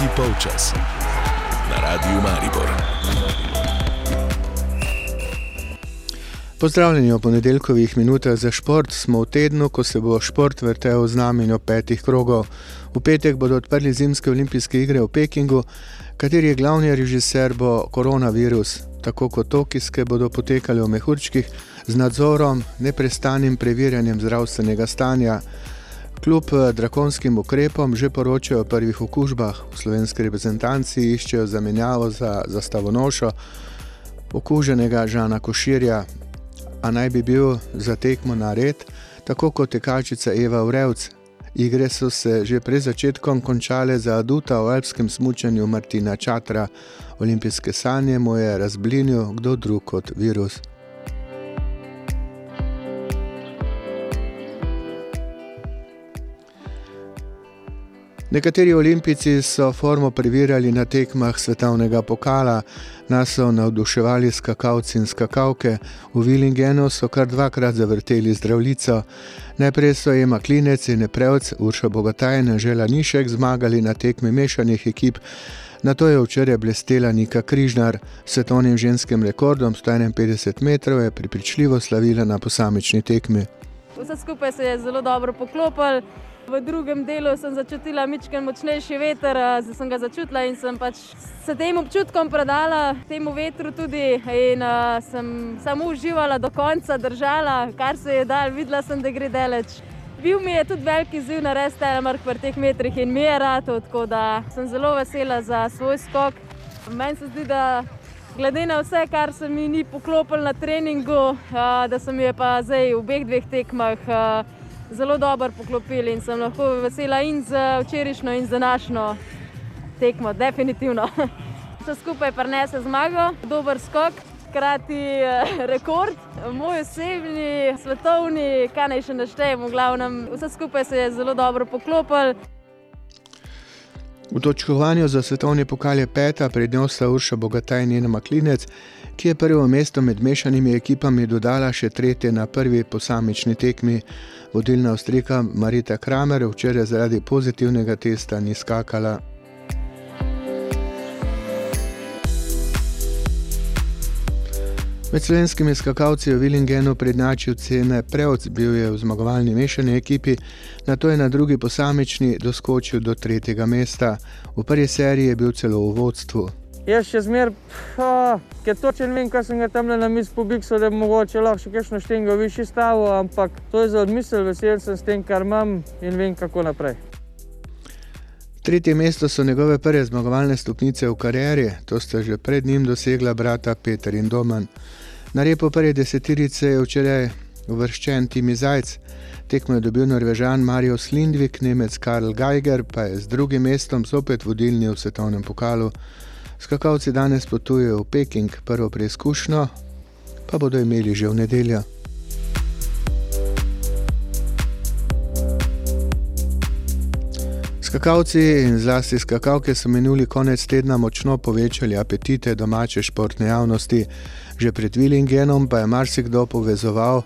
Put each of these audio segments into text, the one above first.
Tretji polčas na Radiu Maribor. Pozdravljeni v ponedeljkovih minutah za šport. Smo v tednu, ko se bo šport vrtel v znamenju petih krogov. V petek bodo odprli zimske olimpijske igre v Pekingu, kateri je glavni režiser bo koronavirus. Tako kot tokijske bodo potekale v mehurčkih z nadzorom, neprestanim preverjanjem zdravstvenega stanja. Kljub eh, drakonskim ukrepom že poročajo o prvih okužbah. V slovenski reprezentanci iščejo zamenjavo za zastavonošo okuženega Žana Koširja, a naj bi bil za tekmo na red, tako kot tekačica Eva Urevc. Igre so se že pred začetkom končale za aduta v alpskem smučanju Martina Čatra. Olimpijske sanje mu je razblinil kdo drug kot virus. Nekateri olimpijci so formo preverjali na tekmah svetovnega pokala, nas so navduševali skakalci in skakalke, v Willingenu so kar dvakrat zavrteli zdravljico. Najprej so Ema Klinec in Neprevc, Urša Bogataj in Žela Nišek zmagali na tekmi mešanih ekip, na to je včeraj blestela Nika Križnar, svetovnim ženskim rekordom 151 metrov je pripričljivo slavila na posamični tekmi. Vse skupaj se je zelo dobro poklopilo. V drugem delu sem začutila mičken močnejši veter, zdaj sem ga začutila in sem pač se tem občutkom predala, temu vetru tudi in uh, sem samo uživala do konca, držala, kar se je dal, videla sem, da gre daleč. Bil mi je tudi veliki ziv na res telemark pri teh metrih in mi je rado, tako da sem zelo vesela za svoj skok. Meni se zdi, da glede na vse, kar se mi ni poklopilo na treningu, uh, da sem je pa zdaj v obeh dveh tekmah. Zelo dobro poklopili in sem lahko vesela in za včerajšnjo, in za našo tekmo, definitivno. Vse skupaj prenese zmago, dober skok, hkrati eh, rekord, moj osebni, svetovni, kaj naj še naštejem, v glavnem, vse skupaj se je zelo dobro poklopil. V točkovanju za svetovni pokal je peta, pred njo sta Urša Bogataj in njena Maklinec, ki je prvo mesto med mešanimi ekipami dodala še tretje na prvi posamični tekmi. Vodilna Avstrika Marita Kramer včeraj zaradi pozitivnega testa ni skakala. Med slovenskimi skakalci je Willingenu prednačil cene Preoc, bil je v zmagovalni mešani ekipi, na to je na drugi posamični doskočil do tretjega mesta. V prvi seriji je bil celo v vodstvu. Jaz še zmeraj, ker točno vem, kaj sem ga tam na mizi pobikal, da mogoče lahko še kakšno štengo višji stavil, ampak to je za odmisel, vesel sem s tem, kar imam in vem, kako naprej. Tretje mesto so njegove prve zmagovalne stopnice v karieri, to sta že pred njim dosegla brata Peter in Doman. Na repo prve desetirice je včeraj uvrščen Timi Zajc, tekmo je dobil Norvežan Marijo Slindvik, Nemec Karl Geiger pa je z drugim mestom zopet vodilni v svetovnem pokalu. Skakalci danes potujejo v Peking, prvo preizkušnjo pa bodo imeli že v nedeljo. Skakalci in zlasti skakalke so minuli konec tedna močno povečali apetite domače športne javnosti, že pred Willingenom pa je marsikdo povezoval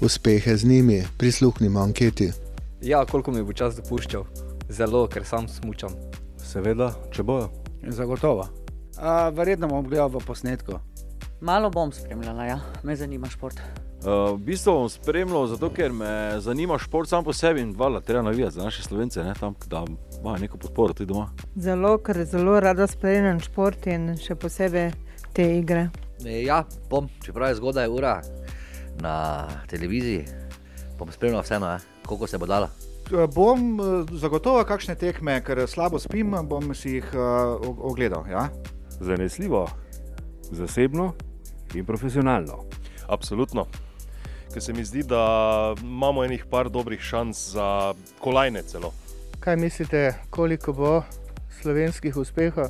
uspehe z njimi. Prisluhnimo anketi. Ja, koliko mi bo čas dopuščal, zelo, ker sam smučam. Seveda, če bojo. Zagotovo. A, verjetno bom gledal v posnetku. Malo bom spremljala, ja. me zanima šport. Uh, v bistvu bom spremljal, zato ker me zanima šport sam po sebi in vala, treba navijati za naše slovence, ne, tam, da imajo neko podporo tudi doma. Zelo, ker zelo rada spremljam šport in še posebej te igre. E, ja, bom, čeprav je zgodaj ura na televiziji, bom spremljal vseeno, eh, koliko se bo dalo. Bom eh, zagotovo kakšne tekme, ker slabo spim, bom si jih uh, ogledal. Ja? Zanesljivo, zasebno in profesionalno. Absolutno. Ker se mi zdi, da imamo enih par dobrih šans za kolajne celo. Kaj mislite, koliko bo slovenskih uspehov?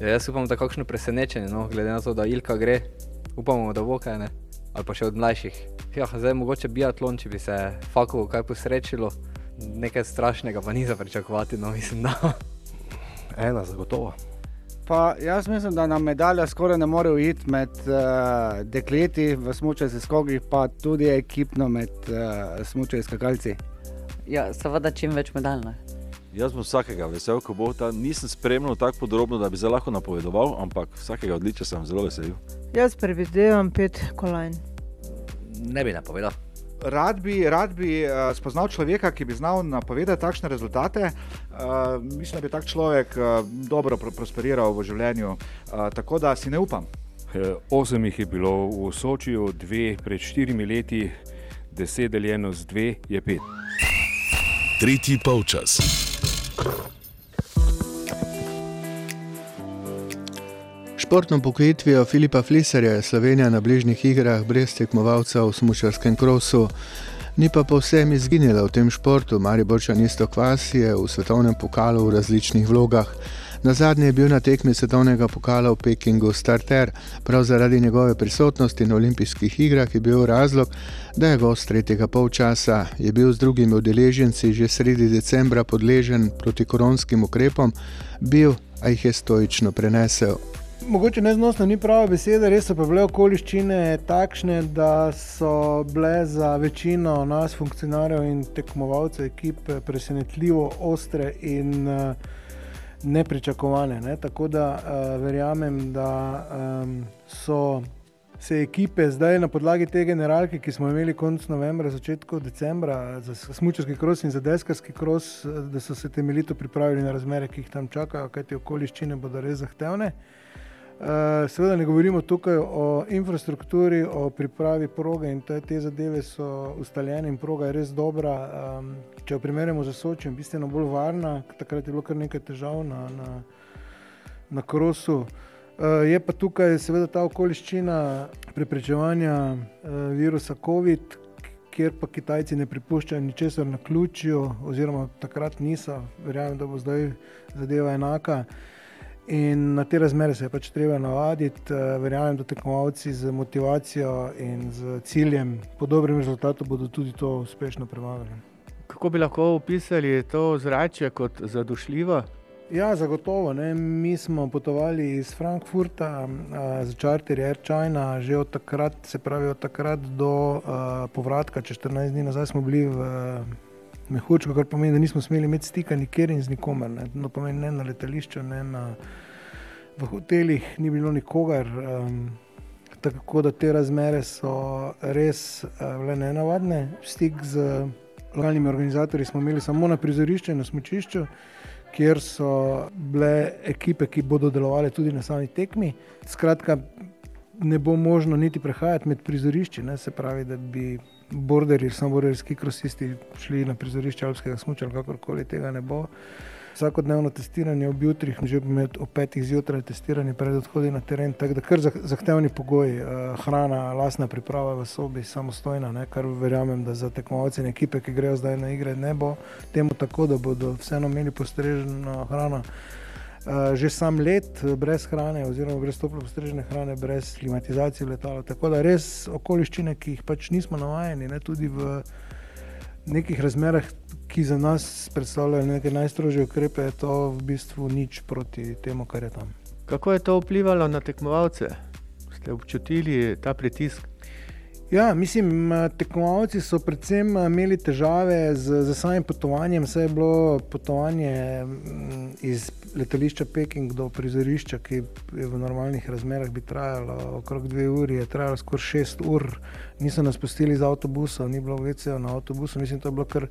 Ja, jaz upam, da kakšno presenečenje, no, glede na to, da Ilka gre, upamo, da bo kaj ne, ali pa še od mlajših. Ja, zdaj mogoče biatlon, če bi se fakovo kaj posrečilo, nekaj strašnega pa ni za pričakovati, no mislim, da. Ena zagotovo. Pa jaz mislim, da nam medalja skoraj ne more uiti med uh, dekleti v smočarskih skokih, pa tudi ekipno med uh, smočarskimi skakalci. Ja, seveda čim več medalj. Jaz bom vsakega vesel, ko bo ta. Nisem spremljal tako podrobno, da bi se lahko napovedoval, ampak vsakega odličja sem zelo vesel. Jaz predvidevam pet kolajn. Ne bi napovedal. Rad bi, rad bi uh, spoznal človeka, ki bi znal napovedati takšne rezultate. Uh, mislim, da bi tak človek uh, dobro pro prosperiral v življenju. Uh, tako da si ne upam. Osem jih je bilo v Sočiju, dve pred štirimi leti, deset deljeno z dve je pet. Tretji polčas. Športno pokojitvijo Filipa Fliserja je Slovenija na bližnjih igrah brez tekmovalca v smučarskem krosu. Ni pa povsem izginila v tem športu, Mariborčan isto kvas je v svetovnem pokalu v različnih vlogah. Na zadnje je bil na tekmi svetovnega pokala v Pekingu starter, prav zaradi njegove prisotnosti na olimpijskih igrah je bil razlog, da je gost tretjega polčasa, je bil z drugimi udeleženci že sredi decembra podležen proti koronskim ukrepom, bil, a jih je stoično prenesel. Mogoče neznosno ni prava beseda, res so pa bile okoliščine takšne, da so bile za večino nas, funkcionarjev in tekmovalcev ekipe, presenetljivo ostre in uh, nepričakovane. Ne? Tako da uh, verjamem, da um, so se ekipe zdaj na podlagi te generalke, ki smo imeli konec novembra, začetku decembra, za smučarski kros in za deskarski kros, da so se temeljito pripravili na razmere, ki jih tam čakajo, kajti okoliščine bodo res zahtevne. Uh, seveda ne govorimo tukaj o infrastrukturi, o pripravi proge in te, te zadeve so ustaljene in proga je res dobra. Um, če jo primerjamo z Sočijem, bistveno bolj varna, takrat je bilo kar nekaj težav na, na, na krosu. Uh, je pa tukaj seveda ta okoliščina preprečevanja uh, virusa COVID, kjer pa Kitajci ne pripuščajo ničesar na ključju, oziroma takrat niso, verjamem, da bo zdaj zadeva enaka. In na te razmere se je pač treba navaditi. Verjamem, da tekmovalci z motivacijo in z ciljem po dobrem rezultatu bodo tudi to uspešno premagali. Kako bi lahko opisali to zrače kot zadošljivo? Ja, zagotovo. Ne. Mi smo potovali iz Frankfurta z čarterjem Air China, že od takrat, se pravi od takrat do uh, povratka, če 14 dni nazaj smo bili v Mehurčku, kar pomeni, da nismo smeli imeti stika nikjer in z nikomer. Ne, no, pomeni, ne na letališču, ne na, v hotelih, ni bilo nikogar. Um, tako da te razmere so res uh, nenavadne. Stik z lokalnimi organizatorji smo imeli samo na prizorišču in na smočišču. Kjer so bile ekipe, ki bodo delovale tudi na sami tekmi. Skratka, ne bo možno niti prehajati med prizorišči, ne, se pravi, da bi borderji, samo borderski krosisti šli na prizorišče Alpskega smuča kakorkoli tega ne bo. Vsakodnevno testiranje ob jutrih, že med ob petih zjutraj testiranje pred odhodi na teren, tako da kar zahtevni pogoji, hrana, lasna priprava v sobi, samostojna, ne, kar verjamem, da za tekmovalce in ekipe, ki grejo zdaj na igre, ne bo temu tako, da bodo vseeno imeli postreženo hrano. Uh, že sam let brez hrane, oziroma brez toplo postrežene hrane, brez klimatizacije letala. Tako da res okoliščine, ki jih pač nismo navajeni, ne, tudi v nekih razmerah, ki za nas predstavljajo neke najstrožje ukrepe, je to v bistvu nič proti temu, kar je tam. Kako je to vplivalo na tekmovalce? Ste občutili ta pritisk? Ja, mislim, tekmovalci so predvsem imeli težave z, z samim potovanjem. Vse je bilo potovanje iz letališča Peking do prizorišča, ki je v normalnih razmerah bi trajalo okrog dve uri, je trajalo skoraj šest ur. Niso nas pustili z avtobusom, ni bilo vecejo na avtobusu. Mislim, to je bilo kar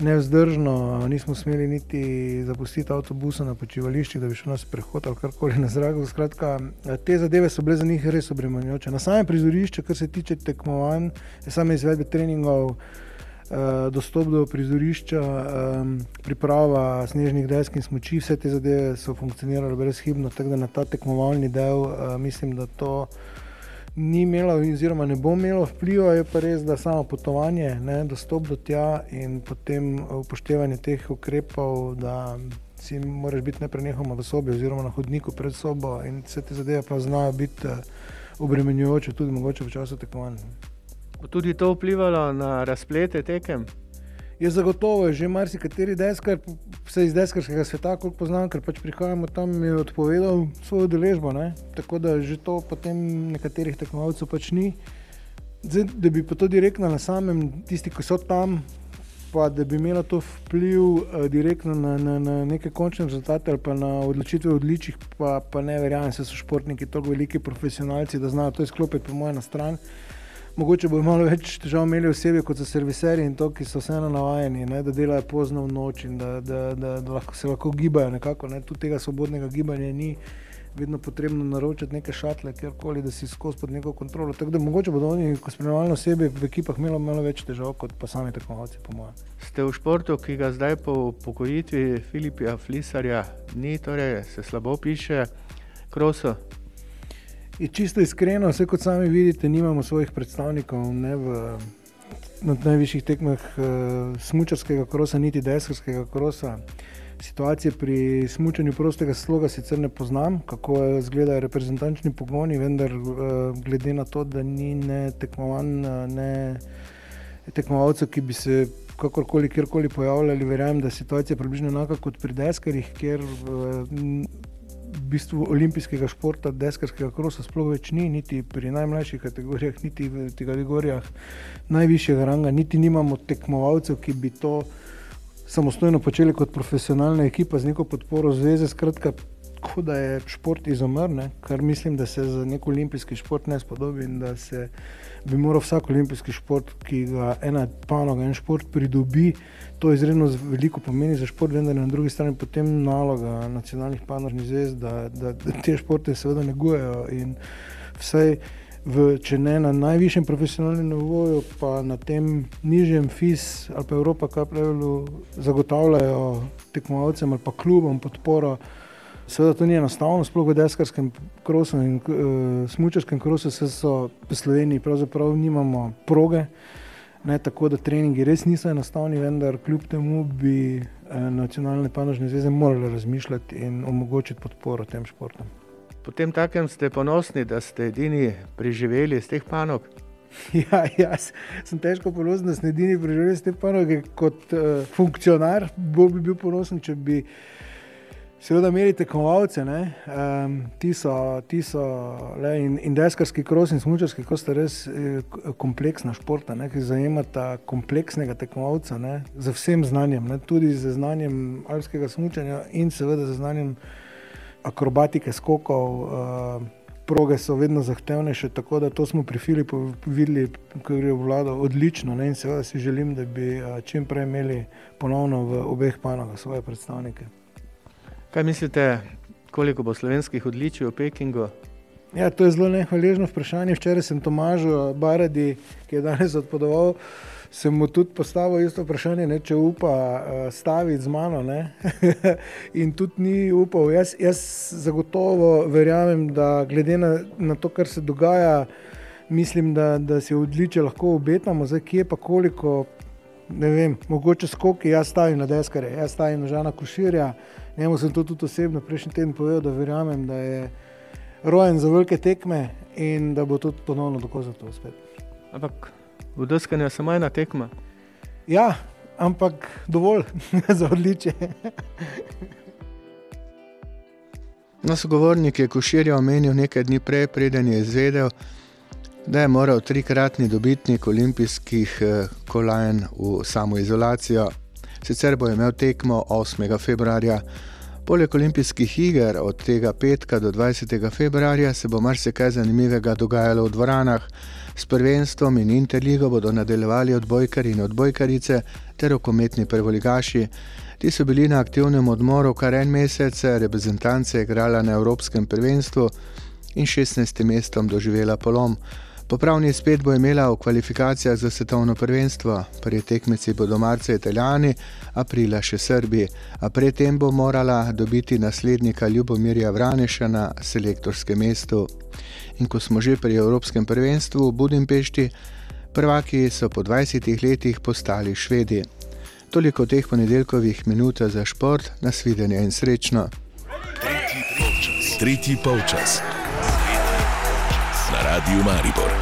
nevzdržno, nismo smeli niti zapustiti avtobusa na počivališčih, da bi šel na sprehod ali karkoli na zrak. Skratka, te zadeve so bile za njih res obremenjujoče. Na samem prizorišču, kar se tiče tekmovanj, same izvedbe treningov, dostop do prizorišča, priprava snežnih desk in smoči, vse te zadeve so funkcionirale brezhibno, tako da na ta tekmovalni del mislim, da to ni imelo, oziroma ne bo imelo vpliva, je pa res, da samo potovanje, ne, dostop do tja in potem upoštevanje teh ukrepov, da si moraš biti neprenehoma v sobi oziroma na hodniku pred sobo in vse te zadeve pa znajo biti obremenjujoče tudi mogoče v času tekmovanja. Tudi to vplivalo na razplete tekem? Je zagotovo, že marsikateri deskar, vse iz deskarskega sveta, kot poznam, ker pač prihajamo tam, je odpovedal svojo deležbo. Ne? Tako da že to potem nekaterih tekmovalcev pač ni. Zdaj, da bi pa to direktno na samem, tisti, ki so tam, pa da bi imelo to vpliv uh, direktno na, na, na neke končne rezultate ali pa na odločitve odličnih, pa, pa ne verjamem, da so športniki tako veliki profesionalci, da znajo to izklopiti po mojem na stran. Mogoče bo malo več težav imeli osebi kot so serviserji in to, ki so vseeno navajeni, ne, da delajo pozno v noč in da, da, da, da lahko, se lahko gibajo nekako. Ne. Tu tega svobodnega gibanja ni vedno potrebno naročiti neke šatle, kjerkoli, da si skozi pod neko kontrolo. Tako da mogoče bodo oni, ko spremljajo osebe v ekipah, imeli malo več težav kot pa sami tekmovalci, po mojem. Ste v športu, ki ga zdaj po pokojitvi Filipija Flisarja ni, torej se slabo piše, kroso. Je čisto iskreno, vse kot sami vidite, nimamo svojih predstavnikov ne v na najvišjih tekmah uh, smučarskega krosa, niti deskarskega krosa. Situacije pri smutnju prostega sloga sicer ne poznam, kako izgledajo reprezentančni pogoni, vendar uh, glede na to, da ni ne tekmovan, ne tekmovalcev, ki bi se kakorkoli, kjerkoli pojavljali, verjamem, da je situacija približno enaka kot pri deskarjih, ker uh, v bistvu olimpijskega športa, deskarskega krosa sploh več ni, niti pri najmlajših kategorijah, niti v kategorijah najvišjega ranga, niti nimamo tekmovalcev, ki bi to samostojno počeli kot profesionalna ekipa z neko podporo zveze. Skratka, kot da je šport izumrl, kar mislim, da se za nek olimpijski šport ne spodobi in da se bi moral vsak olimpijski šport, ki ga ena panoga, en šport pridobi, to izredno veliko pomeni za šport, vendar na drugi strani potem naloga nacionalnih panožnih zvez, da, da, da te športe seveda negujejo in vsej v, če ne na najvišjem profesionalnem nivoju, pa na tem nižjem FIS ali pa Evropa, kaj pravijo, zagotavljajo tekmovalcem ali pa klubom podporo. Seveda to ni enostavno, sploh v deskarskem krosu in uh, smučarskem krosu, se so v Sloveniji pravzaprav nimamo proge, ne, tako da treningi res niso enostavni, vendar kljub temu bi uh, nacionalne panožne zveze morale razmišljati in omogočiti podporo tem športom. Potem takem ste ponosni, da ste edini preživeli iz teh panog. Ja, jaz sem težko ponosen, da sem edini preživel iz te panoge kot uh, funkcionar. Bolj bi bil ponosen, če bi seveda imeli tekmovalce. Um, ti so, ti so le, in, in deskarski kros in smučarski kros sta res eh, kompleksna športa, ne, ki zajemata kompleksnega tekmovalca ne, z vsem znanjem, ne, tudi z znanjem alpskega smučanja in seveda z znanjem akrobatike skokov, uh, proge so vedno zahtevnejše, tako da to smo pri Filipu videli, ko je vlado odlično ne? in seveda si želim, da bi uh, čim prej imeli ponovno v obeh panogah svoje predstavnike. Kaj mislite, koliko bo slovenskih odličij v Pekingu? Ja, to je zelo nehvaležno vprašanje. Včeraj sem Tomažu Baradi, ki je danes odpotoval, sem mu tudi postavil isto vprašanje, ne, če upa uh, staviti z mano. in tudi ni upal. Jaz, jaz zagotovo verjamem, da glede na, na to, kar se dogaja, mislim, da, da si odliče lahko obetamo, zdaj kje pa koliko. Ne vem, mogoče skoki, jaz stavim na deskare, jaz stavim na žana koširja. Njemu sem to tudi osebno prejšnji teden povedal, da verjamem, da je rojen za velike tekme in da bo tudi ponovno dokazal to spet. Ampak v deskanju je samo ena tekma. Ja, ampak dovolj za odličje. Nas govornik je Koširja omenil nekaj dni prej, preden je izvedel, da je moral trikratni dobitnik olimpijskih eh, kolajn v samoizolacijo. Sicer bo imel tekmo 8. februarja. Poleg olimpijskih iger od tega petka do 20. februarja se bo marsikaj zanimivega dogajalo v dvoranah. S prvenstvom in interligo bodo nadaljevali odbojkari in odbojkarice ter rokometni prvoligaši. Ti so bili na aktivnem odmoru kar en mesec, reprezentance je igrala na Evropskem prvenstvu in 16. mestom doživela polom. Popravni spet bo imela v kvalifikacijah za svetovno prvenstvo, pri tekmici bodo marca Italijani, aprila še Srbi, a predtem bo morala dobiti naslednika Ljubomirja Vraneša na selektorskem mestu. In ko smo že pri Evropskem prvenstvu v Budimpešti, prvaki so po 20 letih postali švedi. Toliko teh ponedeljkovih minut za šport, nasvidenje in srečno. Tretji polčas. Tretji polčas. Na radiju Maribor.